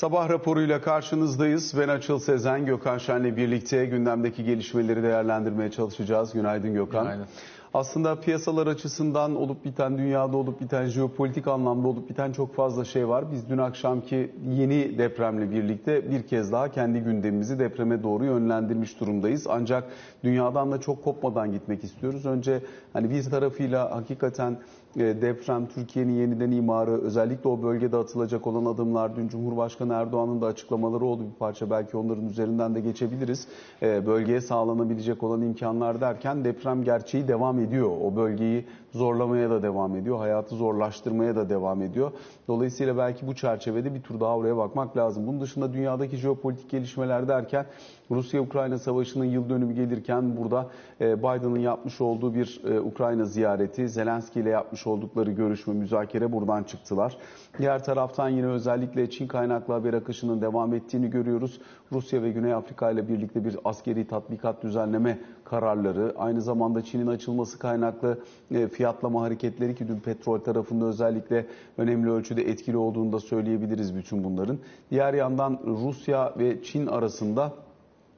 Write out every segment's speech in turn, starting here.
Sabah raporuyla karşınızdayız. Ben Açıl Sezen, Gökhan Şen'le birlikte gündemdeki gelişmeleri değerlendirmeye çalışacağız. Günaydın Gökhan. Günaydın. Aslında piyasalar açısından olup biten, dünyada olup biten, jeopolitik anlamda olup biten çok fazla şey var. Biz dün akşamki yeni depremle birlikte bir kez daha kendi gündemimizi depreme doğru yönlendirmiş durumdayız. Ancak dünyadan da çok kopmadan gitmek istiyoruz. Önce hani bir tarafıyla hakikaten deprem, Türkiye'nin yeniden imarı, özellikle o bölgede atılacak olan adımlar, dün Cumhurbaşkanı Erdoğan'ın da açıklamaları oldu bir parça. Belki onların üzerinden de geçebiliriz. E, Bölgeye sağlanabilecek olan imkanlar derken deprem gerçeği devam ediyor. O bölgeyi zorlamaya da devam ediyor. Hayatı zorlaştırmaya da devam ediyor. Dolayısıyla belki bu çerçevede bir tur daha oraya bakmak lazım. Bunun dışında dünyadaki jeopolitik gelişmeler derken Rusya-Ukrayna savaşının yıl dönümü gelirken burada e, Biden'ın yapmış olduğu bir e, Ukrayna ziyareti, Zelenski ile yapmış oldukları görüşme, müzakere buradan çıktılar. Diğer taraftan yine özellikle Çin kaynaklı haber akışının devam ettiğini görüyoruz. Rusya ve Güney Afrika ile birlikte bir askeri tatbikat düzenleme kararları, aynı zamanda Çin'in açılması kaynaklı e, fiyatlama hareketleri ki dün petrol tarafında özellikle önemli ölçüde etkili olduğunu da söyleyebiliriz bütün bunların. Diğer yandan Rusya ve Çin arasında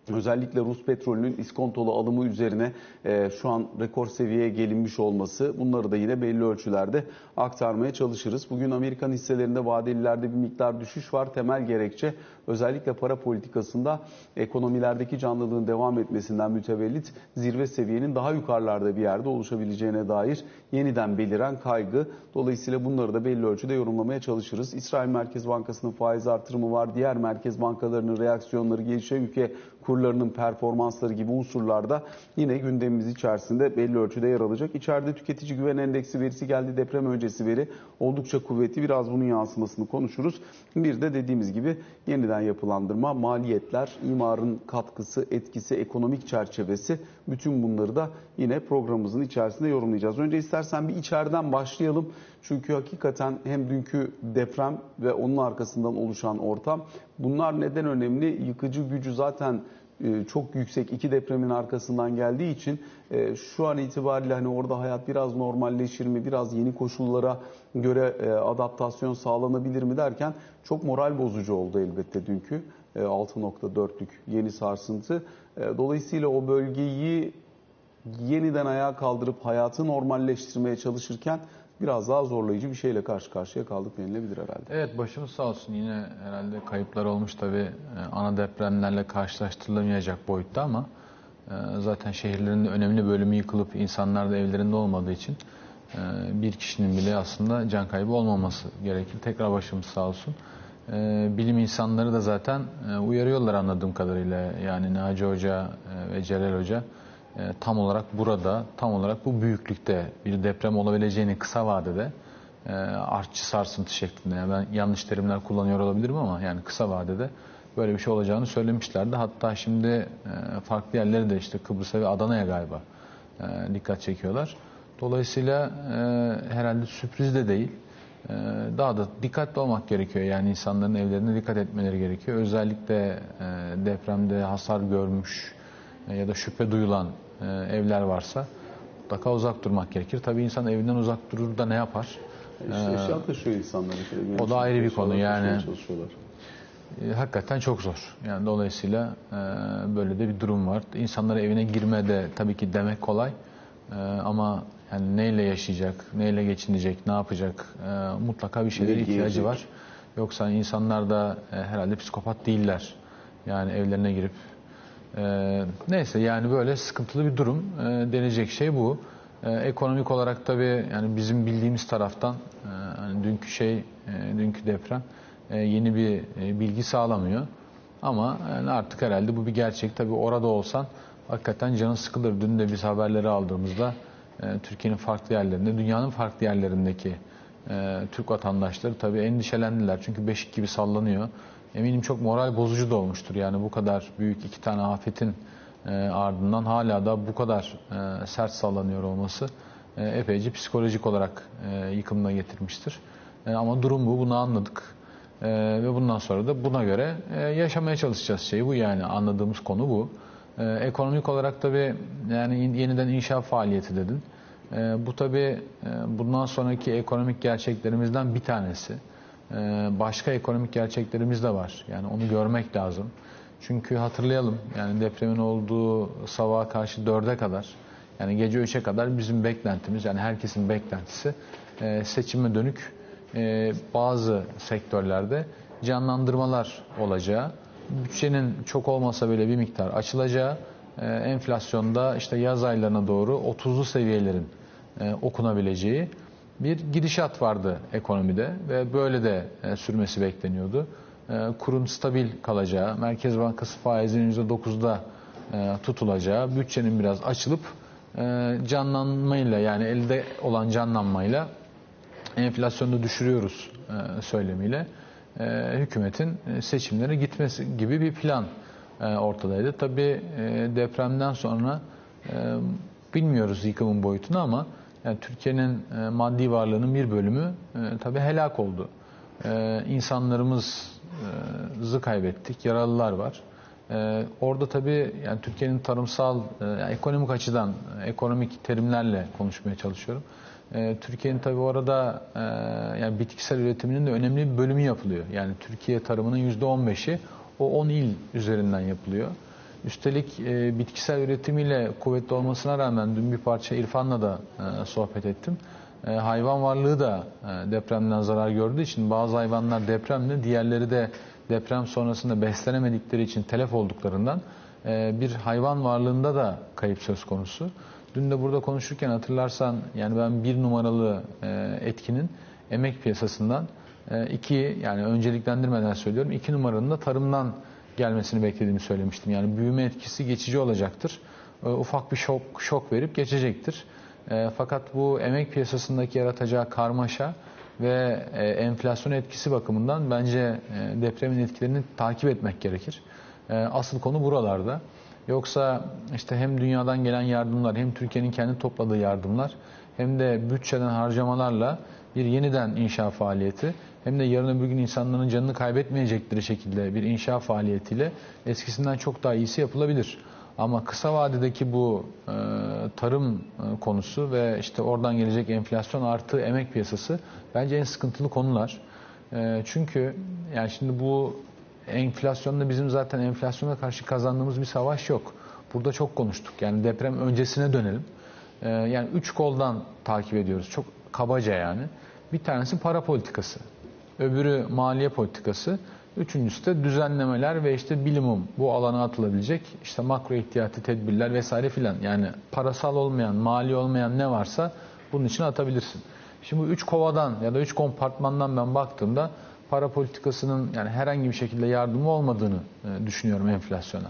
Özellikle Rus petrolünün iskontolu alımı üzerine e, şu an rekor seviyeye gelinmiş olması bunları da yine belli ölçülerde aktarmaya çalışırız. Bugün Amerikan hisselerinde vadelilerde bir miktar düşüş var. Temel gerekçe özellikle para politikasında ekonomilerdeki canlılığın devam etmesinden mütevellit zirve seviyenin daha yukarılarda bir yerde oluşabileceğine dair yeniden beliren kaygı. Dolayısıyla bunları da belli ölçüde yorumlamaya çalışırız. İsrail Merkez Bankası'nın faiz artırımı var. Diğer merkez bankalarının reaksiyonları, gelişen ülke kurlarının performansları gibi unsurlarda yine gündemimiz içerisinde belli ölçüde yer alacak. İçeride tüketici güven endeksi verisi geldi. Deprem öncesi veri oldukça kuvvetli. Biraz bunun yansımasını konuşuruz. Bir de dediğimiz gibi yeniden yapılandırma, maliyetler, imarın katkısı, etkisi, ekonomik çerçevesi bütün bunları da yine programımızın içerisinde yorumlayacağız. Önce istersen bir içeriden başlayalım. Çünkü hakikaten hem dünkü deprem ve onun arkasından oluşan ortam bunlar neden önemli? Yıkıcı gücü zaten çok yüksek iki depremin arkasından geldiği için e, şu an itibariyle hani orada hayat biraz normalleşir mi, biraz yeni koşullara göre e, adaptasyon sağlanabilir mi derken çok moral bozucu oldu elbette dünkü 6.4'lük yeni sarsıntı. Dolayısıyla o bölgeyi yeniden ayağa kaldırıp hayatı normalleştirmeye çalışırken biraz daha zorlayıcı bir şeyle karşı karşıya kaldık denilebilir herhalde. Evet başımız sağ olsun yine herhalde kayıplar olmuş tabi ana depremlerle karşılaştırılamayacak boyutta ama e, zaten şehirlerin önemli bölümü yıkılıp insanlar da evlerinde olmadığı için e, bir kişinin bile aslında can kaybı olmaması gerekir. Tekrar başımız sağ olsun. E, bilim insanları da zaten uyarıyorlar anladığım kadarıyla yani Naci Hoca ve Celal Hoca e, tam olarak burada, tam olarak bu büyüklükte bir deprem olabileceğini kısa vadede e, artçı sarsıntı şeklinde, yani ben yanlış terimler kullanıyor olabilirim ama yani kısa vadede böyle bir şey olacağını söylemişlerdi. Hatta şimdi e, farklı yerleri de işte Kıbrıs'a ve Adana'ya galiba e, dikkat çekiyorlar. Dolayısıyla e, herhalde sürpriz de değil. E, daha da dikkatli olmak gerekiyor. Yani insanların evlerine dikkat etmeleri gerekiyor. Özellikle e, depremde hasar görmüş ya da şüphe duyulan e, evler varsa mutlaka uzak durmak gerekir. Tabii insan evinden uzak durur da ne yapar? İşte eşya taşıyor insanlar. O da ayrı bir konu yani. E, hakikaten çok zor. Yani dolayısıyla e, böyle de bir durum var. İnsanlara evine girme de tabii ki demek kolay. E, ama yani neyle yaşayacak, neyle geçinecek, ne yapacak? E, mutlaka bir şeylere ihtiyacı var. Yoksa insanlar da e, herhalde psikopat değiller. Yani evlerine girip e, neyse yani böyle sıkıntılı bir durum. E, denecek şey bu. E, ekonomik olarak tabii yani bizim bildiğimiz taraftan e, hani dünkü şey, e, dünkü deprem e, yeni bir e, bilgi sağlamıyor. Ama yani artık herhalde bu bir gerçek. Tabii orada olsan hakikaten canın sıkılır. Dün de biz haberleri aldığımızda e, Türkiye'nin farklı yerlerinde, dünyanın farklı yerlerindeki e, Türk vatandaşları tabii endişelendiler. Çünkü beşik gibi sallanıyor eminim çok moral bozucu da olmuştur. Yani bu kadar büyük iki tane afetin e, ardından hala da bu kadar e, sert sallanıyor olması e, epeyce psikolojik olarak e, yıkımına getirmiştir. Ama durum bu, bunu anladık. Ve bundan sonra da buna göre yaşamaya çalışacağız şey bu yani anladığımız konu bu. Ekonomik olarak tabii yani yeniden inşa faaliyeti dedin. Bu tabii bundan sonraki ekonomik gerçeklerimizden bir tanesi. Başka ekonomik gerçeklerimiz de var. Yani onu görmek lazım. Çünkü hatırlayalım yani depremin olduğu sabaha karşı dörde kadar yani gece üçe kadar bizim beklentimiz yani herkesin beklentisi e, seçime dönük e, bazı sektörlerde canlandırmalar olacağı, bütçenin çok olmasa bile bir miktar açılacağı, e, enflasyonda işte yaz aylarına doğru 30'lu seviyelerin okunabileceği bir gidişat vardı ekonomide ve böyle de e, sürmesi bekleniyordu. E, kurun stabil kalacağı, Merkez Bankası faizinin %9'da e, tutulacağı, bütçenin biraz açılıp e, canlanmayla yani elde olan canlanmayla enflasyonu düşürüyoruz söylemiyle hükümetin seçimlere gitmesi gibi bir plan ortadaydı. Tabii depremden sonra bilmiyoruz yıkımın boyutunu ama yani Türkiye'nin e, maddi varlığının bir bölümü e, tabii helak oldu. E, insanlarımızı kaybettik, yaralılar var. E, orada tabii yani Türkiye'nin tarımsal, e, yani ekonomik açıdan, e, ekonomik terimlerle konuşmaya çalışıyorum. E, Türkiye'nin tabii orada e, yani bitkisel üretiminin de önemli bir bölümü yapılıyor. Yani Türkiye tarımının %15'i o 10 il üzerinden yapılıyor. Üstelik e, bitkisel üretimiyle kuvvetli olmasına rağmen dün bir parça İrfan'la da e, sohbet ettim. E, hayvan varlığı da e, depremden zarar gördüğü için bazı hayvanlar depremde, diğerleri de deprem sonrasında beslenemedikleri için telef olduklarından e, bir hayvan varlığında da kayıp söz konusu. Dün de burada konuşurken hatırlarsan yani ben bir numaralı e, etkinin emek piyasasından e, iki yani önceliklendirmeden söylüyorum iki numaranın da tarımdan gelmesini beklediğimi söylemiştim. Yani büyüme etkisi geçici olacaktır. E, ufak bir şok, şok verip geçecektir. E, fakat bu emek piyasasındaki yaratacağı karmaşa ve e, enflasyon etkisi bakımından bence e, depremin etkilerini takip etmek gerekir. E, asıl konu buralarda. Yoksa işte hem dünyadan gelen yardımlar hem Türkiye'nin kendi topladığı yardımlar hem de bütçeden harcamalarla bir yeniden inşa faaliyeti hem de yarın öbür gün insanların canını kaybetmeyecekleri şekilde bir inşa faaliyetiyle eskisinden çok daha iyisi yapılabilir. Ama kısa vadedeki bu e, tarım e, konusu ve işte oradan gelecek enflasyon artı emek piyasası bence en sıkıntılı konular. E, çünkü yani şimdi bu enflasyonda bizim zaten enflasyona karşı kazandığımız bir savaş yok. Burada çok konuştuk. Yani deprem öncesine dönelim. E, yani üç koldan takip ediyoruz. Çok kabaca yani. Bir tanesi para politikası. Öbürü maliye politikası. Üçüncüsü de düzenlemeler ve işte bilimum bu alana atılabilecek işte makro ihtiyati tedbirler vesaire filan. Yani parasal olmayan, mali olmayan ne varsa bunun için atabilirsin. Şimdi bu üç kovadan ya da üç kompartmandan ben baktığımda para politikasının yani herhangi bir şekilde yardımı olmadığını e, düşünüyorum enflasyona.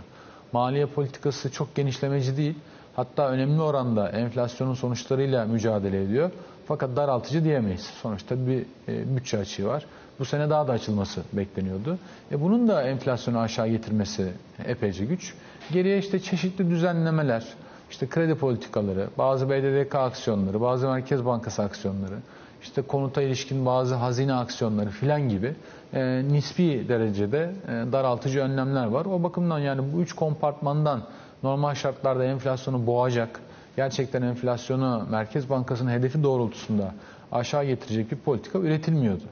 Maliye politikası çok genişlemeci değil. Hatta önemli oranda enflasyonun sonuçlarıyla mücadele ediyor. Fakat daraltıcı diyemeyiz. Sonuçta bir e, bütçe açığı var. Bu sene daha da açılması bekleniyordu. E bunun da enflasyonu aşağı getirmesi epeyce güç. Geriye işte çeşitli düzenlemeler, işte kredi politikaları, bazı BDDK aksiyonları, bazı Merkez Bankası aksiyonları, işte konuta ilişkin bazı hazine aksiyonları filan gibi e, nispi derecede e, daraltıcı önlemler var. O bakımdan yani bu üç kompartmandan normal şartlarda enflasyonu boğacak, gerçekten enflasyonu Merkez Bankası'nın hedefi doğrultusunda aşağı getirecek bir politika üretilmiyordu.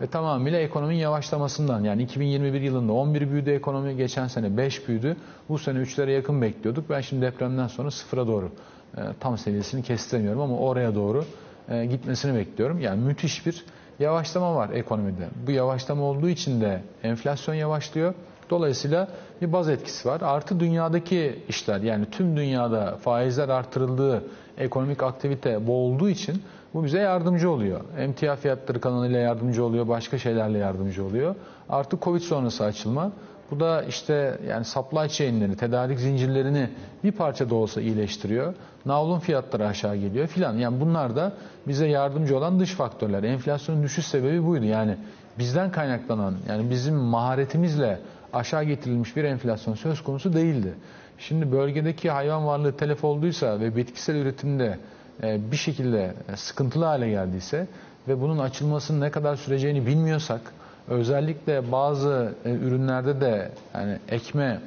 Ve tamamıyla ekonominin yavaşlamasından yani 2021 yılında 11 büyüdü ekonomi, geçen sene 5 büyüdü. Bu sene 3'lere yakın bekliyorduk. Ben şimdi depremden sonra sıfıra doğru e, tam seviyesini kestiremiyorum ama oraya doğru e, gitmesini bekliyorum. Yani müthiş bir yavaşlama var ekonomide. Bu yavaşlama olduğu için de enflasyon yavaşlıyor. Dolayısıyla bir baz etkisi var. Artı dünyadaki işler yani tüm dünyada faizler artırıldığı ekonomik aktivite boğulduğu için bu bize yardımcı oluyor. Emtia fiyatları kanalıyla yardımcı oluyor, başka şeylerle yardımcı oluyor. Artı Covid sonrası açılma. Bu da işte yani supply chain'leri, tedarik zincirlerini bir parça da olsa iyileştiriyor. Navlun fiyatları aşağı geliyor filan. Yani bunlar da bize yardımcı olan dış faktörler. Enflasyonun düşüş sebebi buydu. Yani bizden kaynaklanan, yani bizim maharetimizle aşağı getirilmiş bir enflasyon söz konusu değildi. Şimdi bölgedeki hayvan varlığı telef olduysa ve bitkisel üretimde e, bir şekilde sıkıntılı hale geldiyse ve bunun açılmasının ne kadar süreceğini bilmiyorsak özellikle bazı e, ürünlerde de yani ekme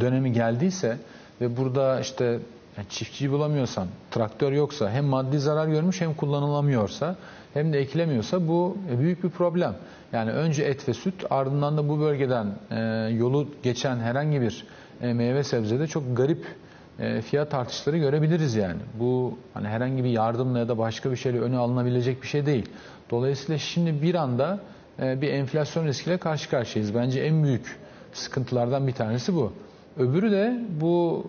dönemi geldiyse ve burada işte çiftçiyi bulamıyorsan, traktör yoksa hem maddi zarar görmüş hem kullanılamıyorsa hem de ekilemiyorsa bu büyük bir problem. Yani önce et ve süt ardından da bu bölgeden e, yolu geçen herhangi bir e, meyve sebzede çok garip e, fiyat artışları görebiliriz yani. Bu hani herhangi bir yardımla ya da başka bir şeyle önü alınabilecek bir şey değil. Dolayısıyla şimdi bir anda e, bir enflasyon riskiyle karşı karşıyayız. Bence en büyük sıkıntılardan bir tanesi bu. Öbürü de bu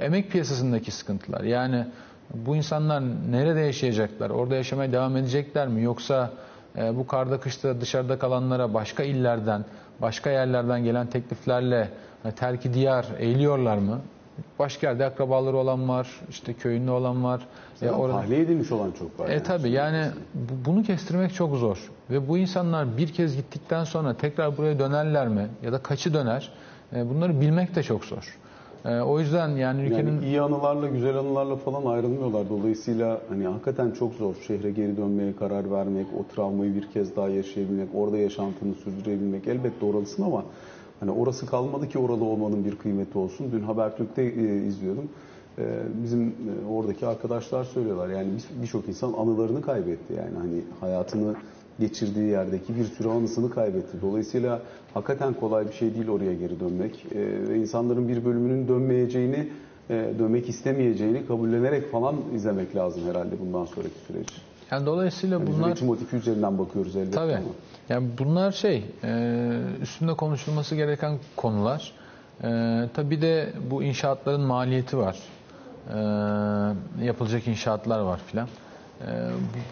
e, emek piyasasındaki sıkıntılar. Yani bu insanlar nerede yaşayacaklar? Orada yaşamaya devam edecekler mi? Yoksa e, bu karda kışta dışarıda kalanlara başka illerden, başka yerlerden gelen tekliflerle e, terki diyar eğiliyorlar mı? Başka yerde akrabaları olan var, işte köyünde olan var. Ya orada... Tahliye edilmiş olan çok var. E yani. tabi yani bu- bunu kestirmek çok zor. Ve bu insanlar bir kez gittikten sonra tekrar buraya dönerler mi? Ya da kaçı döner? E, bunları bilmek de çok zor. E, o yüzden yani ülkenin... Yani iyi anılarla, güzel anılarla falan ayrılmıyorlar. Dolayısıyla hani hakikaten çok zor şehre geri dönmeye karar vermek, o travmayı bir kez daha yaşayabilmek, orada yaşantını sürdürebilmek elbette oralısın ama hani orası kalmadı ki oralı olmanın bir kıymeti olsun. Dün Habertürk'te e, izliyordum. E, bizim e, oradaki arkadaşlar söylüyorlar. Yani bir- birçok insan anılarını kaybetti. Yani hani hayatını geçirdiği yerdeki bir sürü anısını kaybetti. Dolayısıyla hakikaten kolay bir şey değil oraya geri dönmek. E, ve insanların bir bölümünün dönmeyeceğini, e, dönmek istemeyeceğini kabullenerek falan izlemek lazım herhalde bundan sonraki süreci. Yani dolayısıyla Yani bunlar... Üretim motifi üzerinden bakıyoruz elbette Tabii. ama. Yani bunlar şey, e, üstünde konuşulması gereken konular. E, tabii de bu inşaatların maliyeti var. Yapılacak inşaatlar var filan. E,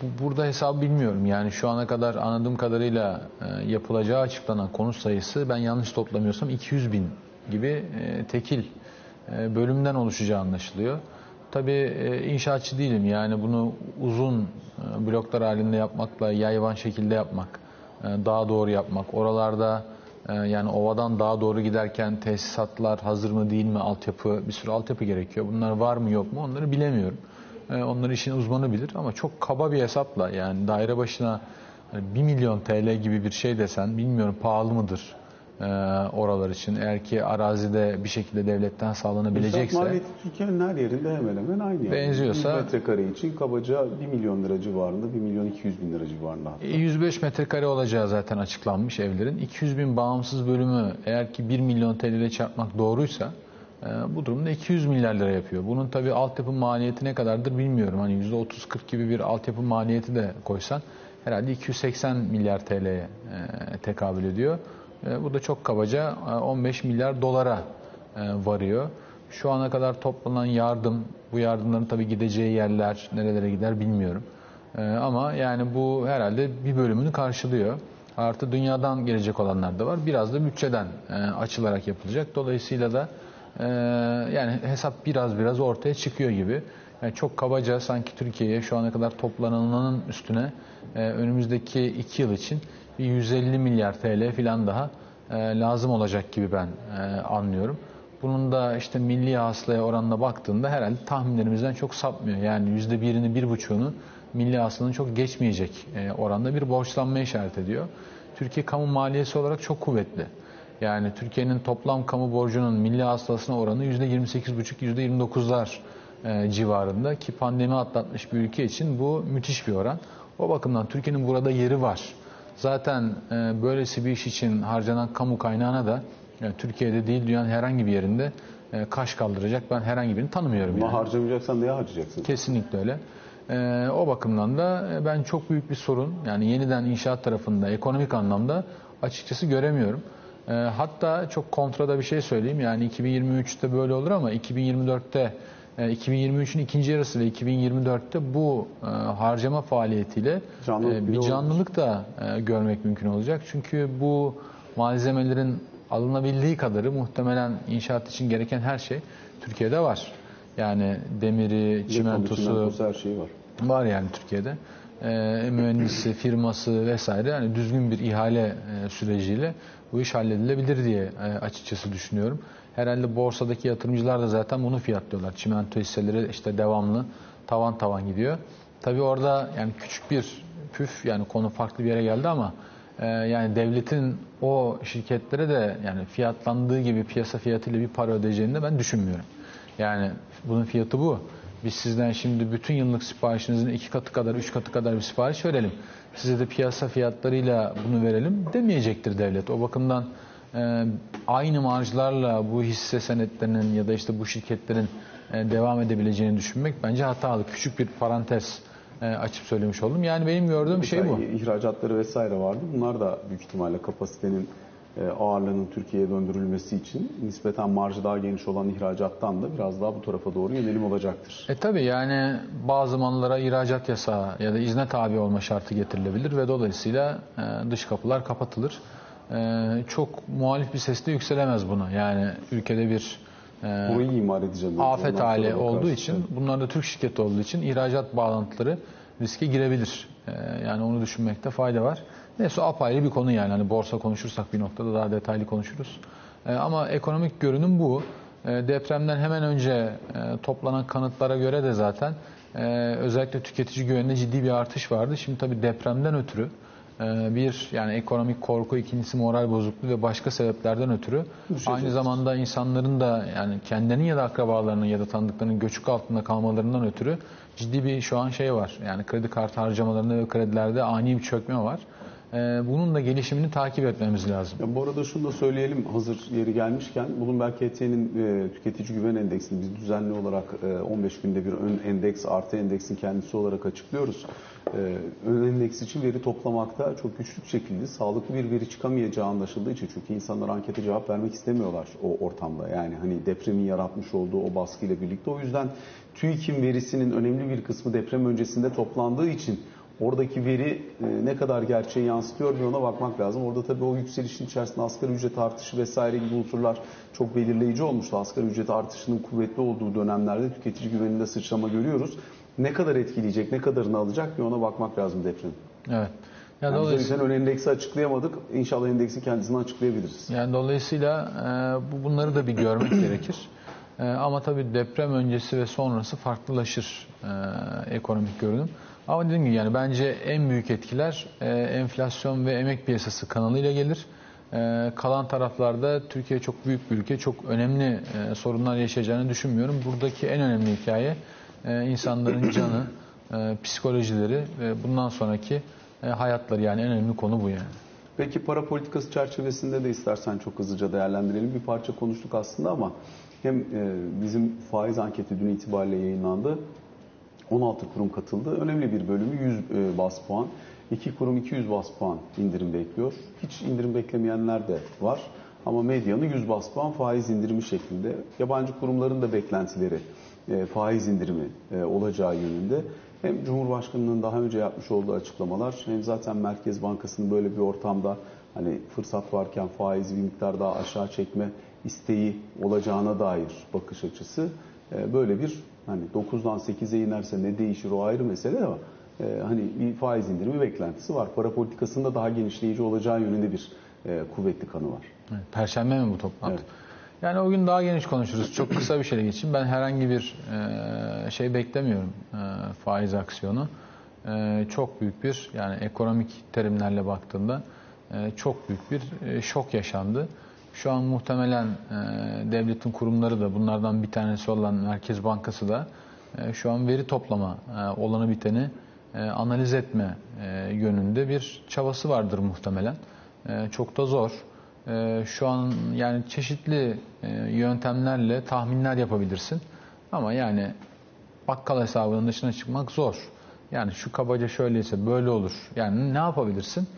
bu- burada hesabı bilmiyorum. Yani şu ana kadar anladığım kadarıyla e, yapılacağı açıklanan konut sayısı ben yanlış toplamıyorsam 200 bin gibi e, tekil e, bölümden oluşacağı anlaşılıyor. Tabii inşaatçı değilim. Yani bunu uzun bloklar halinde yapmakla yayvan şekilde yapmak, daha doğru yapmak. Oralarda yani ovadan daha doğru giderken tesisatlar hazır mı değil mi altyapı, bir sürü altyapı gerekiyor. Bunlar var mı yok mu onları bilemiyorum. E, Onları işin uzmanı bilir ama çok kaba bir hesapla yani daire başına hani 1 milyon TL gibi bir şey desen bilmiyorum pahalı mıdır e, oralar için. Eğer ki arazide bir şekilde devletten sağlanabilecekse maliyeti Türkiye'nin her yerinde hemen hemen aynı. Yani. Benziyorsa- 100 metrekare için kabaca 1 milyon lira civarında, 1 milyon 200 bin lira civarında. hatta. E, 105 metrekare olacağı zaten açıklanmış evlerin. 200 bin bağımsız bölümü eğer ki 1 milyon TL ile çarpmak doğruysa e, bu durumda 200 milyar lira yapıyor. Bunun tabii altyapı maliyeti ne kadardır bilmiyorum. Hani %30-40 gibi bir altyapı maliyeti de koysan herhalde 280 milyar TL'ye e, tekabül ediyor. E, bu da çok kabaca e, 15 milyar dolara e, varıyor. Şu ana kadar toplanan yardım, bu yardımların tabii gideceği yerler nerelere gider bilmiyorum. Ee, ama yani bu herhalde bir bölümünü karşılıyor. Artı dünyadan gelecek olanlar da var. Biraz da bütçeden e, açılarak yapılacak. Dolayısıyla da e, yani hesap biraz biraz ortaya çıkıyor gibi. Yani çok kabaca sanki Türkiye'ye şu ana kadar toplananın üstüne e, önümüzdeki iki yıl için bir 150 milyar TL falan daha e, lazım olacak gibi ben e, anlıyorum. Bunun da işte milli hasılaya oranına baktığında herhalde tahminlerimizden çok sapmıyor. Yani yüzde birini, bir buçuğunu milli hasılanın çok geçmeyecek oranda bir borçlanma işaret ediyor. Türkiye kamu maliyesi olarak çok kuvvetli. Yani Türkiye'nin toplam kamu borcunun milli hasılasına oranı yüzde 28,5, yüzde 29'lar e, civarında ki pandemi atlatmış bir ülke için bu müthiş bir oran. O bakımdan Türkiye'nin burada yeri var. Zaten e, böylesi bir iş için harcanan kamu kaynağına da yani Türkiye'de değil dünyanın herhangi bir yerinde e, kaş kaldıracak ben herhangi birini tanımıyorum. Ama Yani. harcamayacaksan neye harcayacaksın? Kesinlikle öyle. E, o bakımdan da e, ben çok büyük bir sorun yani yeniden inşaat tarafında ekonomik anlamda açıkçası göremiyorum. E, hatta çok kontrada bir şey söyleyeyim yani 2023'te böyle olur ama 2024'te e, 2023'ün ikinci yarısı ve 2024'te bu e, harcama faaliyetiyle Canlılık e, bir canlılık da e, görmek mümkün olacak. Çünkü bu malzemelerin alınabildiği kadarı muhtemelen inşaat için gereken her şey Türkiye'de var. Yani demiri, çimentosu, çimentosu, her şeyi var. var yani Türkiye'de. Ee, mühendisi, firması vesaire yani düzgün bir ihale e, süreciyle bu iş halledilebilir diye e, açıkçası düşünüyorum. Herhalde borsadaki yatırımcılar da zaten bunu fiyatlıyorlar. Çimento hisseleri işte devamlı tavan tavan gidiyor. Tabii orada yani küçük bir püf yani konu farklı bir yere geldi ama e, yani devletin o şirketlere de yani fiyatlandığı gibi piyasa fiyatıyla bir para ödeyeceğini de ben düşünmüyorum. Yani bunun fiyatı bu. Biz sizden şimdi bütün yıllık siparişinizin iki katı kadar, üç katı kadar bir sipariş verelim. Size de piyasa fiyatlarıyla bunu verelim demeyecektir devlet. O bakımdan e, aynı marjlarla bu hisse senetlerinin ya da işte bu şirketlerin e, devam edebileceğini düşünmek bence hatalı. Küçük bir parantez e, açıp söylemiş oldum. Yani benim gördüğüm şey bu. Mesela İhracatları vesaire vardı. Bunlar da büyük ihtimalle kapasitenin ağırlığının Türkiye'ye döndürülmesi için nispeten marjı daha geniş olan ihracattan da biraz daha bu tarafa doğru yönelim olacaktır. E tabi yani bazı mallara ihracat yasağı ya da izne tabi olma şartı getirilebilir ve dolayısıyla e, dış kapılar kapatılır. E, çok muhalif bir sesle yükselemez buna. Yani ülkede bir e, Burayı imar edeceğim. afet hali olduğu için bunlar da Türk şirketi olduğu için ihracat bağlantıları riske girebilir. E, yani onu düşünmekte fayda var. Neyse apayrı bir konu yani. Hani borsa konuşursak bir noktada daha detaylı konuşuruz. E, ama ekonomik görünüm bu. E, depremden hemen önce e, toplanan kanıtlara göre de zaten e, özellikle tüketici güveninde ciddi bir artış vardı. Şimdi tabii depremden ötürü e, bir yani ekonomik korku, ikincisi moral bozukluğu ve başka sebeplerden ötürü aynı zamanda insanların da yani kendilerinin ya da akrabalarının ya da tanıdıklarının göçük altında kalmalarından ötürü ciddi bir şu an şey var. Yani kredi kartı harcamalarında ve kredilerde ani bir çökme var. E, bunun da gelişimini takip etmemiz lazım. Ya bu arada şunu da söyleyelim hazır yeri gelmişken Bloomberg HT'nin e, tüketici güven endeksini biz düzenli olarak e, 15 günde bir ön endeks artı endeksin kendisi olarak açıklıyoruz. E, ön endeks için veri toplamakta çok güçlük şekilde sağlıklı bir veri çıkamayacağı anlaşıldığı için çünkü insanlar ankete cevap vermek istemiyorlar o ortamda. Yani hani depremin yaratmış olduğu o baskıyla birlikte o yüzden TÜİK'in verisinin önemli bir kısmı deprem öncesinde toplandığı için Oradaki veri e, ne kadar gerçeği yansıtıyor bir ona bakmak lazım. Orada tabii o yükselişin içerisinde asgari ücret artışı vesaire gibi unsurlar çok belirleyici olmuştu. Asgari ücret artışının kuvvetli olduğu dönemlerde tüketici güveninde sıçrama görüyoruz. Ne kadar etkileyecek, ne kadarını alacak bir ona bakmak lazım deprem. Evet. Ya Yani biz o dolayısıyla yüzden ön endeksi açıklayamadık. İnşallah endeksi kendisini açıklayabiliriz. Yani dolayısıyla e, bu bunları da bir görmek gerekir. E, ama tabii deprem öncesi ve sonrası farklılaşır e, ekonomik görünüm. Ama dediğim gibi yani bence en büyük etkiler e, enflasyon ve emek piyasası kanalıyla gelir. E, kalan taraflarda Türkiye çok büyük bir ülke, çok önemli e, sorunlar yaşayacağını düşünmüyorum. Buradaki en önemli hikaye e, insanların canı, e, psikolojileri ve bundan sonraki e, hayatları yani en önemli konu bu yani. Peki para politikası çerçevesinde de istersen çok hızlıca değerlendirelim. Bir parça konuştuk aslında ama hem e, bizim faiz anketi dün itibariyle yayınlandı. 16 kurum katıldı. Önemli bir bölümü 100 e, bas puan. 2 kurum 200 bas puan indirim bekliyor. Hiç indirim beklemeyenler de var. Ama medyanı 100 bas puan faiz indirimi şeklinde. Yabancı kurumların da beklentileri e, faiz indirimi e, olacağı yönünde. Hem Cumhurbaşkanı'nın daha önce yapmış olduğu açıklamalar hem zaten Merkez Bankası'nın böyle bir ortamda hani fırsat varken faizi bir miktar daha aşağı çekme isteği olacağına dair bakış açısı böyle bir hani 9'dan 8'e inerse ne değişir o ayrı mesele ama e, hani bir faiz indirimi beklentisi var. Para politikasında daha genişleyici olacağı yönünde bir e, kuvvetli kanı var. Evet, Perşembe mi bu toplantı? Evet. Yani o gün daha geniş konuşuruz. Çok kısa bir şeyle geçeyim. Ben herhangi bir e, şey beklemiyorum e, faiz aksiyonu. E, çok büyük bir yani ekonomik terimlerle baktığında e, çok büyük bir e, şok yaşandı. Şu an muhtemelen e, devletin kurumları da bunlardan bir tanesi olan Merkez Bankası da e, şu an veri toplama e, olanı biteni e, analiz etme e, yönünde bir çabası vardır muhtemelen. E, çok da zor. E, şu an yani çeşitli e, yöntemlerle tahminler yapabilirsin. Ama yani bakkal hesabının dışına çıkmak zor. Yani şu kabaca şöyleyse böyle olur. Yani ne yapabilirsin?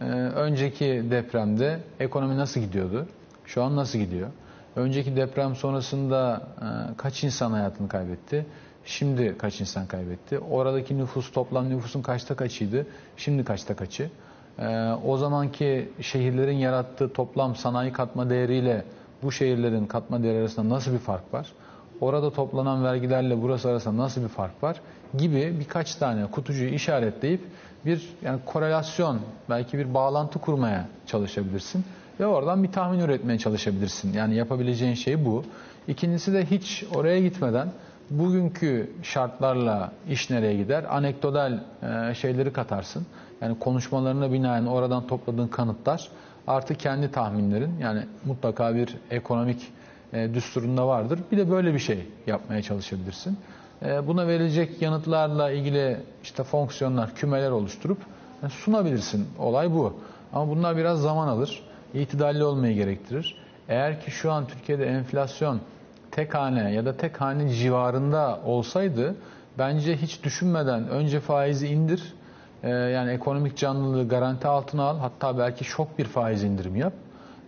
Ee, önceki depremde ekonomi nasıl gidiyordu? Şu an nasıl gidiyor? Önceki deprem sonrasında e, kaç insan hayatını kaybetti? Şimdi kaç insan kaybetti? Oradaki nüfus toplam nüfusun kaçta kaçıydı? Şimdi kaçta kaçı? Ee, o zamanki şehirlerin yarattığı toplam sanayi katma değeriyle bu şehirlerin katma değeri arasında nasıl bir fark var? Orada toplanan vergilerle burası arasında nasıl bir fark var gibi birkaç tane kutucuğu işaretleyip bir yani korelasyon belki bir bağlantı kurmaya çalışabilirsin ve oradan bir tahmin üretmeye çalışabilirsin. Yani yapabileceğin şey bu. İkincisi de hiç oraya gitmeden bugünkü şartlarla iş nereye gider? Anekdotal e, şeyleri katarsın. Yani konuşmalarına binaen oradan topladığın kanıtlar artı kendi tahminlerin yani mutlaka bir ekonomik e, düsturunda vardır. Bir de böyle bir şey yapmaya çalışabilirsin. e, buna verilecek yanıtlarla ilgili işte fonksiyonlar, kümeler oluşturup sunabilirsin. Olay bu. Ama bunlar biraz zaman alır. İtidalli olmayı gerektirir. Eğer ki şu an Türkiye'de enflasyon tek hane ya da tek hane civarında olsaydı bence hiç düşünmeden önce faizi indir. E, yani ekonomik canlılığı garanti altına al. Hatta belki şok bir faiz indirim yap.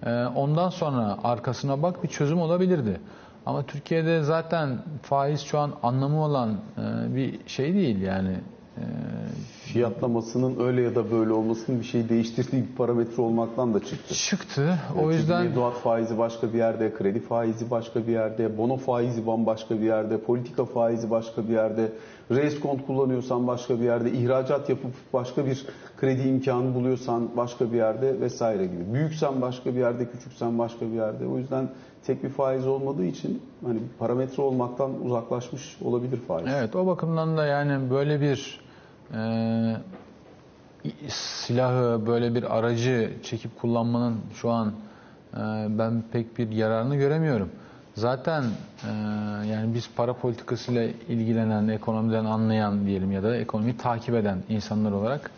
E, ondan sonra arkasına bak bir çözüm olabilirdi. Ama Türkiye'de zaten faiz şu an anlamı olan e, bir şey değil yani. E, Fiyatlamasının öyle ya da böyle olmasının bir şey değiştirdiği bir parametre olmaktan da çıktı. Çıktı. O Çünkü yüzden mevduat faizi başka bir yerde, kredi faizi başka bir yerde, bono faizi bambaşka bir yerde, politika faizi başka bir yerde, reskont kullanıyorsan başka bir yerde, ihracat yapıp başka bir kredi imkanı buluyorsan başka bir yerde vesaire gibi. Büyüksen başka bir yerde, küçüksen başka bir yerde. O yüzden tek bir faiz olmadığı için hani parametre olmaktan uzaklaşmış olabilir faiz. evet o bakımdan da yani böyle bir e, silahı böyle bir aracı çekip kullanmanın şu an e, ben pek bir yararını göremiyorum. Zaten e, yani biz para politikasıyla ilgilenen, ekonomiden anlayan diyelim ya da ekonomiyi takip eden insanlar olarak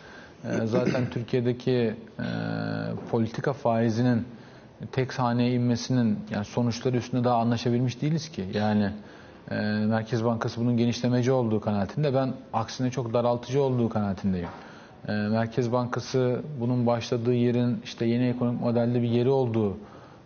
e, zaten Türkiye'deki e, politika faizinin tek haneye inmesinin yani sonuçları üstünde daha anlaşabilmiş değiliz ki. Yani e, Merkez Bankası bunun genişlemeci olduğu kanaatinde ben aksine çok daraltıcı olduğu kanaatindeyim. E, Merkez Bankası bunun başladığı yerin işte yeni ekonomik modelde bir yeri olduğu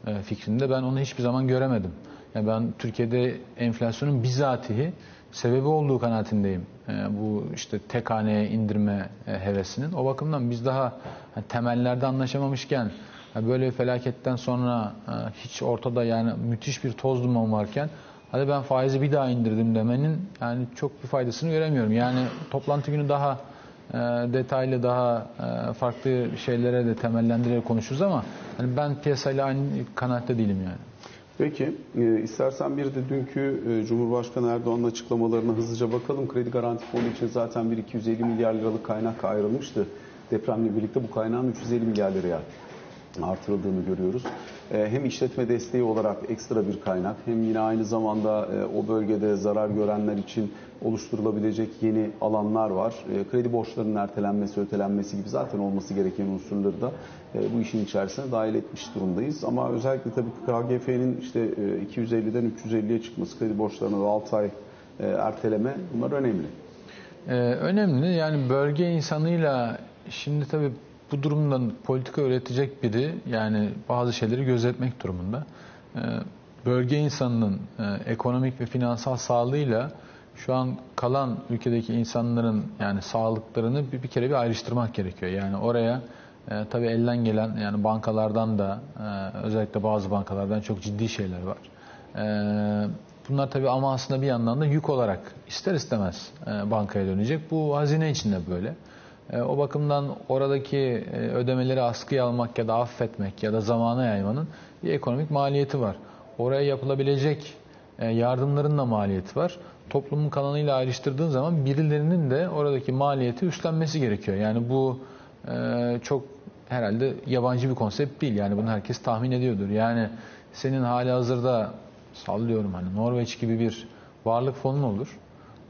e, fikrinde ben onu hiçbir zaman göremedim. Yani ben Türkiye'de enflasyonun bizatihi sebebi olduğu kanaatindeyim. E, bu işte tek haneye indirme e, hevesinin. O bakımdan biz daha temellerde anlaşamamışken böyle bir felaketten sonra e, hiç ortada yani müthiş bir toz duman varken hadi ben faizi bir daha indirdim demenin yani çok bir faydasını göremiyorum. Yani toplantı günü daha e, detaylı daha e, farklı şeylere de temellendirerek konuşuruz ama hani ben piyasayla aynı kanaatte değilim yani. Peki, e, istersen bir de dünkü e, Cumhurbaşkanı Erdoğan'ın açıklamalarına hızlıca bakalım. Kredi Garanti Fonu için zaten bir 250 milyar liralık kaynak ayrılmıştı. Depremle birlikte bu kaynağın 350 milyar liraya artırıldığını görüyoruz. E, hem işletme desteği olarak ekstra bir kaynak hem yine aynı zamanda e, o bölgede zarar görenler için oluşturulabilecek yeni alanlar var. E, kredi borçlarının ertelenmesi, ötelenmesi gibi zaten olması gereken unsurları da bu işin içerisine dahil etmiş durumdayız. Ama özellikle tabii KGF'nin işte 250'den 350'ye çıkması, kredi borçlarına da 6 ay erteleme bunlar önemli. Ee, önemli yani bölge insanıyla şimdi tabii bu durumdan politika üretecek biri yani bazı şeyleri gözetmek durumunda. Ee, bölge insanının e, ekonomik ve finansal sağlığıyla şu an kalan ülkedeki insanların yani sağlıklarını bir, kere bir ayrıştırmak gerekiyor. Yani oraya e, tabii elden gelen yani bankalardan da e, özellikle bazı bankalardan çok ciddi şeyler var. E, bunlar tabii ama aslında bir yandan da yük olarak ister istemez bankaya dönecek. Bu hazine içinde böyle. E, o bakımdan oradaki e, ödemeleri askıya almak ya da affetmek ya da zamana yaymanın bir ekonomik maliyeti var. Oraya yapılabilecek e, yardımların da maliyeti var. Toplumun kalanıyla ayrıştırdığın zaman birilerinin de oradaki maliyeti üstlenmesi gerekiyor. Yani bu çok herhalde yabancı bir konsept değil. Yani bunu herkes tahmin ediyordur. Yani senin hali hazırda sallıyorum hani Norveç gibi bir varlık fonun olur.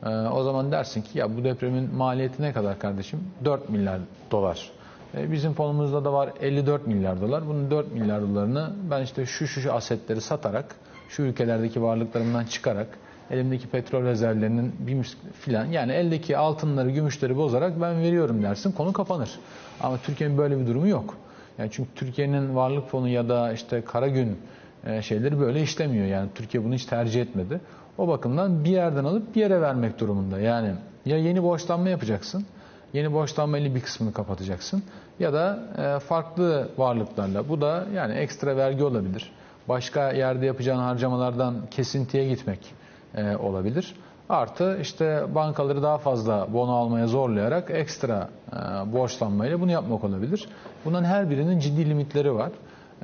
Ee, o zaman dersin ki ya bu depremin maliyeti ne kadar kardeşim? 4 milyar dolar. Ee, bizim fonumuzda da var 54 milyar dolar. Bunun 4 milyar dolarını ben işte şu şu şu asetleri satarak, şu ülkelerdeki varlıklarımdan çıkarak, elimdeki petrol rezervlerinin bir filan yani eldeki altınları, gümüşleri bozarak ben veriyorum dersin. Konu kapanır. Ama Türkiye'nin böyle bir durumu yok. Yani çünkü Türkiye'nin varlık fonu ya da işte kara gün e, şeyleri böyle işlemiyor. Yani Türkiye bunu hiç tercih etmedi. O bakımdan bir yerden alıp bir yere vermek durumunda. Yani ya yeni borçlanma yapacaksın, yeni borçlanmayla bir kısmını kapatacaksın ya da e, farklı varlıklarla. Bu da yani ekstra vergi olabilir. Başka yerde yapacağın harcamalardan kesintiye gitmek e, olabilir. Artı işte bankaları daha fazla bono almaya zorlayarak ekstra e, borçlanmayla bunu yapmak olabilir. Bunların her birinin ciddi limitleri var.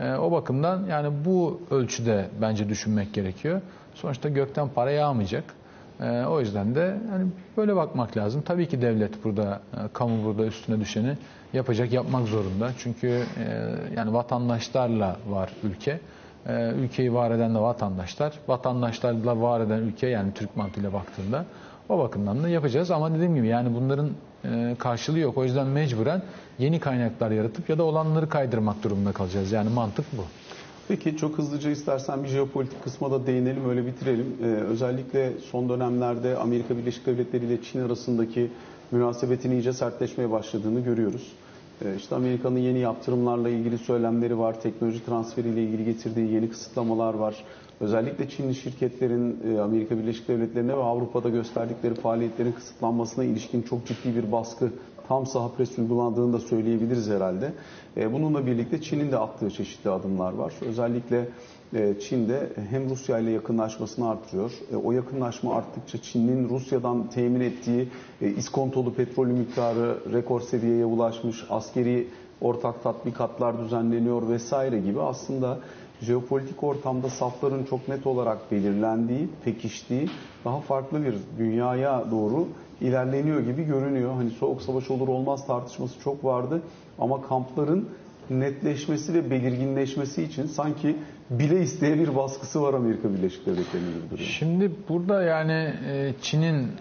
O bakımdan yani bu ölçüde bence düşünmek gerekiyor. Sonuçta gökten para yağmayacak. E, o yüzden de yani böyle bakmak lazım. Tabii ki devlet burada, e, kamu burada üstüne düşeni yapacak, yapmak zorunda. Çünkü e, yani vatandaşlarla var ülke. ülkeyi var eden de vatandaşlar. Vatandaşlarla var eden ülke yani Türk mantığıyla baktığında. O bakımdan da yapacağız ama dediğim gibi yani bunların e, karşılığı yok. O yüzden mecburen yeni kaynaklar yaratıp ya da olanları kaydırmak durumunda kalacağız. Yani mantık bu. Peki çok hızlıca istersen bir jeopolitik kısma da değinelim öyle bitirelim. Ee, özellikle son dönemlerde Amerika Birleşik Devletleri ile Çin arasındaki münasebetin iyice sertleşmeye başladığını görüyoruz. Ee, işte Amerika'nın yeni yaptırımlarla ilgili söylemleri var, teknoloji transferiyle ilgili getirdiği yeni kısıtlamalar var. Özellikle Çinli şirketlerin e, Amerika Birleşik Devletleri'ne ve Avrupa'da gösterdikleri faaliyetlerin kısıtlanmasına ilişkin çok ciddi bir baskı tam saha pres uygulandığını da söyleyebiliriz herhalde. E, bununla birlikte Çin'in de attığı çeşitli adımlar var. Özellikle e, Çin'de hem Rusya ile yakınlaşmasını artırıyor. O yakınlaşma arttıkça Çin'in Rusya'dan temin ettiği iskontolu petrol miktarı rekor seviyeye ulaşmış. Askeri ortak tatbikatlar düzenleniyor vesaire gibi aslında jeopolitik ortamda safların çok net olarak belirlendiği, pekiştiği, daha farklı bir dünyaya doğru ilerleniyor gibi görünüyor. Hani soğuk savaş olur olmaz tartışması çok vardı ama kampların netleşmesi ve belirginleşmesi için sanki bile isteye bir baskısı var Amerika Birleşik Devletleri'nin gibi duruyor. Şimdi burada yani e, Çin'in e,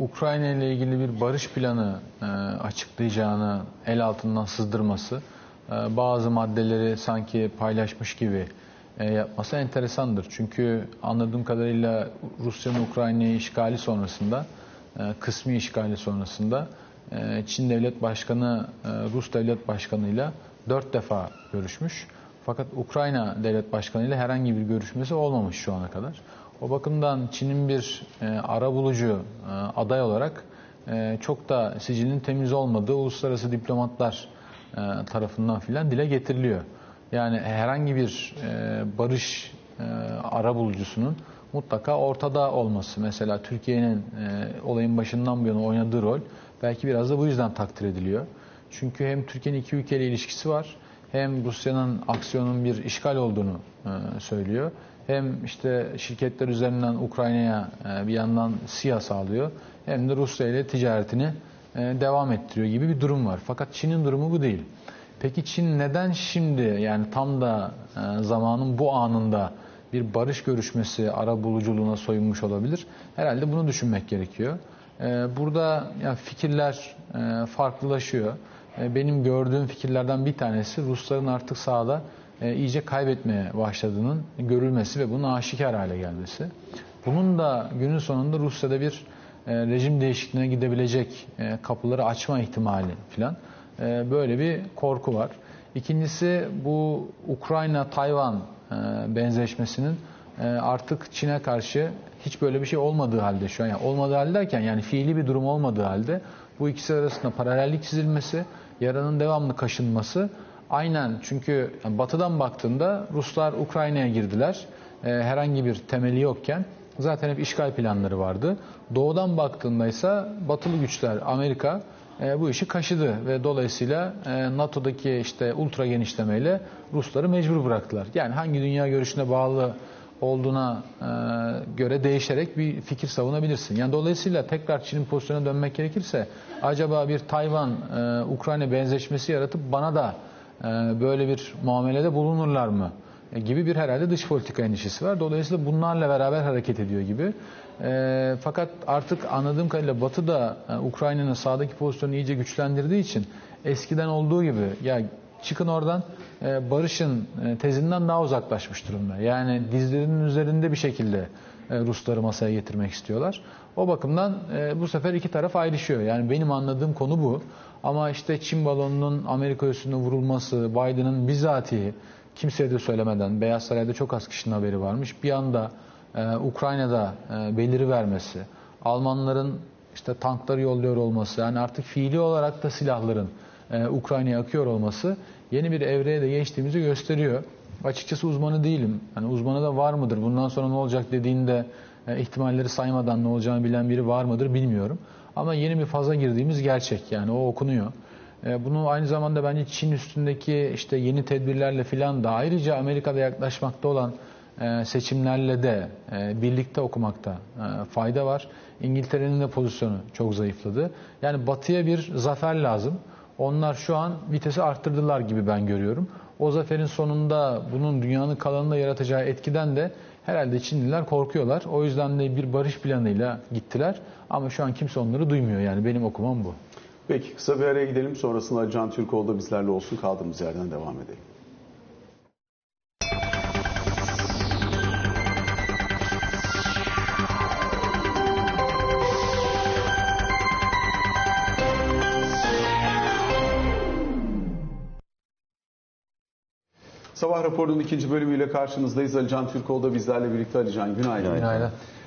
Ukrayna ile ilgili bir barış planı e, açıklayacağını el altından sızdırması bazı maddeleri sanki paylaşmış gibi e, yapması enteresandır. Çünkü anladığım kadarıyla Rusya'nın Ukrayna'yı işgali sonrasında, e, kısmi işgali sonrasında e, Çin Devlet Başkanı Rus Devlet Başkanı ile dört defa görüşmüş. Fakat Ukrayna Devlet Başkanı ile herhangi bir görüşmesi olmamış şu ana kadar. O bakımdan Çin'in bir ara bulucu aday olarak çok da sicilinin temiz olmadığı uluslararası diplomatlar tarafından filan dile getiriliyor. Yani herhangi bir e, barış e, ara bulucusunun mutlaka ortada olması. Mesela Türkiye'nin olayın başından bu yana oynadığı rol belki biraz da bu yüzden takdir ediliyor. Çünkü hem Türkiye'nin iki ülkeyle ilişkisi var hem Rusya'nın aksiyonun bir işgal olduğunu söylüyor. Hem işte şirketler üzerinden Ukrayna'ya bir yandan SİHA sağlıyor hem de Rusya ile ticaretini e, devam ettiriyor gibi bir durum var. Fakat Çin'in durumu bu değil. Peki Çin neden şimdi yani tam da e, zamanın bu anında bir barış görüşmesi ara buluculuğuna soyunmuş olabilir? Herhalde bunu düşünmek gerekiyor. E, burada fikirler farklılaşıyor. Benim gördüğüm fikirlerden bir tanesi Rusların artık sahada iyice kaybetmeye başladığının görülmesi ve bunun aşikar hale gelmesi. Bunun da günün sonunda Rusya'da bir e, rejim değişikliğine gidebilecek e, kapıları açma ihtimali falan e, böyle bir korku var. İkincisi bu Ukrayna-Tayvan benzeşmesinin artık Çin'e karşı hiç böyle bir şey olmadığı halde şu an yani olmadığı halde derken yani fiili bir durum olmadığı halde bu ikisi arasında paralellik çizilmesi, yaranın devamlı kaşınması aynen çünkü batıdan baktığında Ruslar Ukrayna'ya girdiler. Herhangi bir temeli yokken Zaten hep işgal planları vardı. Doğudan baktığında ise batılı güçler Amerika e, bu işi kaşıdı ve dolayısıyla e, NATO'daki işte ultra genişlemeyle Rusları mecbur bıraktılar. Yani hangi dünya görüşüne bağlı olduğuna e, göre değişerek bir fikir savunabilirsin. Yani dolayısıyla tekrar Çin'in pozisyonuna dönmek gerekirse acaba bir Tayvan e, Ukrayna benzeşmesi yaratıp bana da e, böyle bir muamelede bulunurlar mı? Gibi bir herhalde dış politika endişesi var. Dolayısıyla bunlarla beraber hareket ediyor gibi. E, fakat artık anladığım kadarıyla Batı da e, Ukrayna'nın sağdaki pozisyonu iyice güçlendirdiği için eskiden olduğu gibi ya çıkın oradan e, barışın e, tezinden daha uzaklaşmış durumda. Yani dizlerinin üzerinde bir şekilde e, Rusları masaya getirmek istiyorlar. O bakımdan e, bu sefer iki taraf ayrışıyor. Yani benim anladığım konu bu. Ama işte Çin balonunun Amerika üstüne vurulması, Biden'ın bizatihi kimseye de söylemeden Beyaz Saray'da çok az kişinin haberi varmış. Bir anda e, Ukrayna'da e, beliri vermesi, Almanların işte tankları yolluyor olması, yani artık fiili olarak da silahların e, Ukrayna'ya akıyor olması yeni bir evreye de geçtiğimizi gösteriyor. Açıkçası uzmanı değilim. Hani uzmanı da var mıdır? Bundan sonra ne olacak dediğinde e, ihtimalleri saymadan ne olacağını bilen biri var mıdır bilmiyorum. Ama yeni bir faza girdiğimiz gerçek yani o okunuyor. E, bunu aynı zamanda bence Çin üstündeki işte yeni tedbirlerle filan da ayrıca Amerika'da yaklaşmakta olan e, seçimlerle de e, birlikte okumakta fayda var. İngiltere'nin de pozisyonu çok zayıfladı. Yani batıya bir zafer lazım. Onlar şu an vitesi arttırdılar gibi ben görüyorum. O zaferin sonunda bunun dünyanın kalanında yaratacağı etkiden de Herhalde Çinliler korkuyorlar. O yüzden de bir barış planıyla gittiler. Ama şu an kimse onları duymuyor. Yani benim okumam bu. Peki kısa bir araya gidelim. Sonrasında Can Türkoğlu da bizlerle olsun. Kaldığımız yerden devam edelim. Sabah raporunun ikinci bölümüyle karşınızdayız. Ali Can Türkoğlu da bizlerle birlikte. Ali Can günaydın. Günaydın. Ee,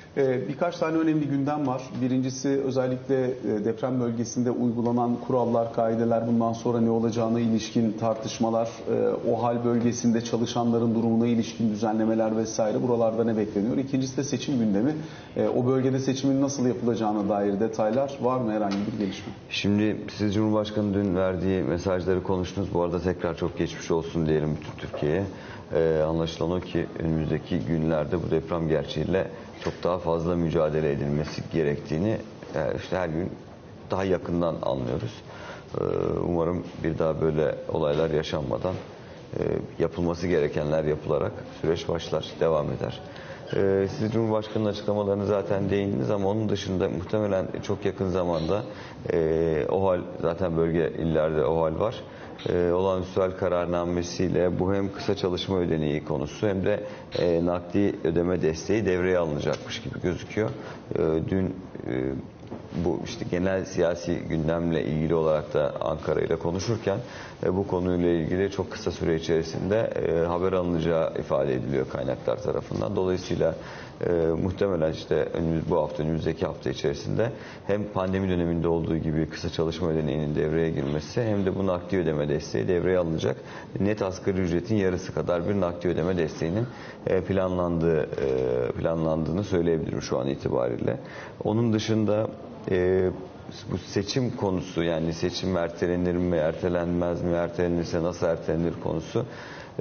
birkaç tane önemli gündem var. Birincisi özellikle e, deprem bölgesinde uygulanan kurallar, kaideler bundan sonra ne olacağına ilişkin tartışmalar, e, o hal bölgesinde çalışanların durumuna ilişkin düzenlemeler vesaire buralarda ne bekleniyor? İkincisi de seçim gündemi. E, O bölgede seçimin nasıl yapılacağına dair detaylar var mı herhangi bir gelişme? Şimdi siz Cumhurbaşkanı dün verdiği mesajları konuştunuz. Bu arada tekrar çok geçmiş olsun diyelim bütün Türkiye'ye. Ee, anlaşılan o ki önümüzdeki günlerde bu deprem gerçeğiyle çok daha fazla mücadele edilmesi gerektiğini e, işte her gün daha yakından anlıyoruz. Ee, umarım bir daha böyle olaylar yaşanmadan e, yapılması gerekenler yapılarak süreç başlar, devam eder. Ee, siz Cumhurbaşkanı'nın açıklamalarını zaten değindiniz ama onun dışında muhtemelen çok yakın zamanda e, OHAL zaten bölge illerde OHAL var. E, olağanüstü hal kararnamesiyle bu hem kısa çalışma ödeneği konusu hem de e, nakdi ödeme desteği devreye alınacakmış gibi gözüküyor. E, dün e, bu işte genel siyasi gündemle ilgili olarak da Ankara ile konuşurken e, bu konuyla ilgili çok kısa süre içerisinde e, haber alınacağı ifade ediliyor kaynaklar tarafından. Dolayısıyla e, muhtemelen işte önümüz, bu hafta önümüzdeki hafta içerisinde hem pandemi döneminde olduğu gibi kısa çalışma ödeneğinin devreye girmesi hem de bu nakdi ödeme desteği devreye alınacak. Net asgari ücretin yarısı kadar bir nakdi ödeme desteğinin e, planlandığı e, planlandığını söyleyebilirim şu an itibariyle. Onun dışında e, bu seçim konusu yani seçim ertelenir mi, ertelenmez mi, ertelenirse nasıl ertelenir konusu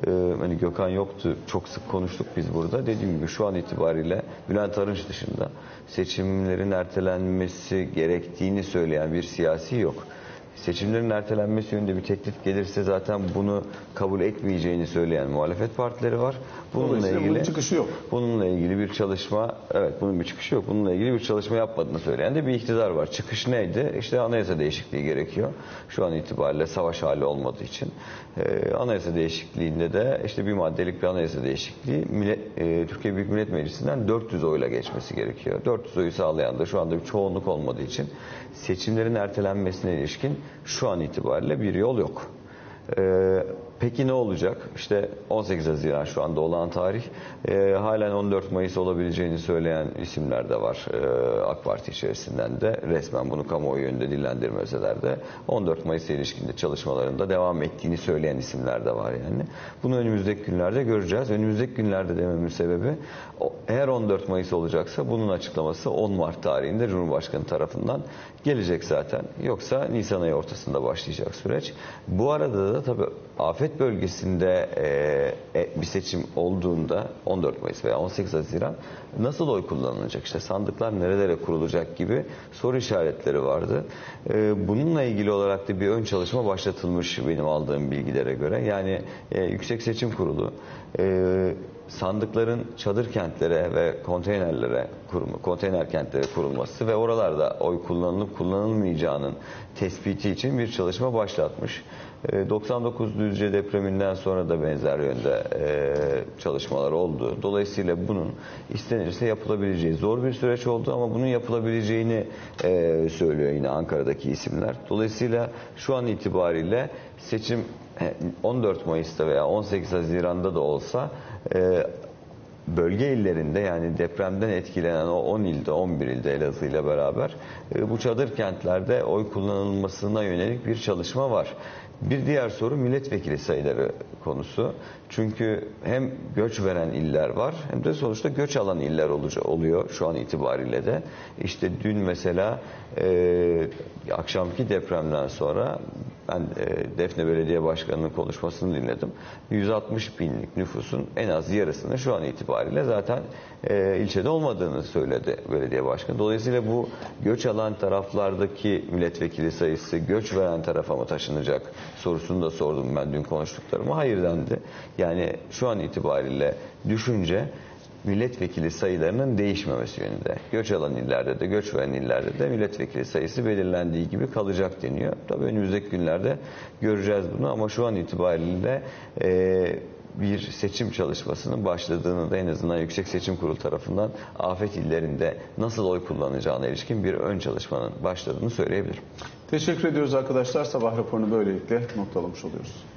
e, hani Gökhan yoktu çok sık konuştuk biz burada. Dediğim gibi şu an itibariyle Bülent Arınç dışında seçimlerin ertelenmesi gerektiğini söyleyen bir siyasi yok. Seçimlerin ertelenmesi yönünde bir teklif gelirse zaten bunu kabul etmeyeceğini söyleyen muhalefet partileri var. Bununla Dolayısıyla bunun ilgili çıkışı yok. Bununla ilgili bir çalışma, evet bunun bir çıkışı yok. Bununla ilgili bir çalışma yapmadığını söyleyen de bir iktidar var. Çıkış neydi? İşte anayasa değişikliği gerekiyor. Şu an itibariyle savaş hali olmadığı için. Ee, anayasa değişikliğinde de işte bir maddelik bir anayasa değişikliği millet, e, Türkiye Büyük Millet Meclisi'nden 400 oyla geçmesi gerekiyor. 400 oyu sağlayan da şu anda bir çoğunluk olmadığı için seçimlerin ertelenmesine ilişkin şu an itibariyle bir yol yok. Ee, peki ne olacak? İşte 18 Haziran şu anda olan tarih. Ee, halen 14 Mayıs olabileceğini söyleyen isimler de var ee, AK Parti içerisinden de. Resmen bunu kamuoyu yönünde dillendirmeseler de 14 Mayıs'a ilişkinde çalışmalarında devam ettiğini söyleyen isimler de var yani. Bunu önümüzdeki günlerde göreceğiz. Önümüzdeki günlerde dememin sebebi eğer 14 Mayıs olacaksa bunun açıklaması 10 Mart tarihinde Cumhurbaşkanı tarafından gelecek zaten. Yoksa Nisan ayı ortasında başlayacak süreç. Bu arada da tabii afet bölgesinde e, e, bir seçim olduğunda 14 Mayıs veya 18 Haziran nasıl oy kullanılacak? İşte sandıklar nerelere kurulacak gibi soru işaretleri vardı. E, bununla ilgili olarak da bir ön çalışma başlatılmış benim aldığım bilgilere göre. Yani e, Yüksek Seçim Kurulu e, sandıkların çadır kentlere ve konteynerlere kurulma, konteyner kentlere kurulması ve oralarda oy kullanılıp kullanılmayacağının tespiti için bir çalışma başlatmış. E, 99 Düzce depreminden sonra da benzer yönde e, çalışmalar oldu. Dolayısıyla bunun istenirse yapılabileceği zor bir süreç oldu ama bunun yapılabileceğini e, söylüyor yine Ankara'daki isimler. Dolayısıyla şu an itibariyle seçim e, 14 Mayıs'ta veya 18 Haziran'da da olsa e, bölge illerinde yani depremden etkilenen o 10 ilde 11 ilde Elazığ ile beraber e, bu çadır kentlerde oy kullanılmasına yönelik bir çalışma var. Bir diğer soru milletvekili sayıları konusu. Çünkü hem göç veren iller var hem de sonuçta göç alan iller oluyor şu an itibariyle de. İşte dün mesela e, akşamki depremden sonra ben e, Defne Belediye Başkanı'nın konuşmasını dinledim. 160 binlik nüfusun en az yarısının şu an itibariyle zaten e, ilçede olmadığını söyledi belediye başkanı. Dolayısıyla bu göç alan taraflardaki milletvekili sayısı göç veren tarafa mı taşınacak sorusunu da sordum ben dün konuştuklarıma. Hayır dendi. Yani şu an itibariyle düşünce milletvekili sayılarının değişmemesi yönünde. Göç alan illerde de göç veren illerde de milletvekili sayısı belirlendiği gibi kalacak deniyor. Tabii önümüzdeki günlerde göreceğiz bunu ama şu an itibariyle e, bir seçim çalışmasının başladığını da en azından Yüksek Seçim Kurulu tarafından afet illerinde nasıl oy kullanacağına ilişkin bir ön çalışmanın başladığını söyleyebilirim. Teşekkür ediyoruz arkadaşlar. Sabah raporunu böylelikle noktalamış oluyoruz.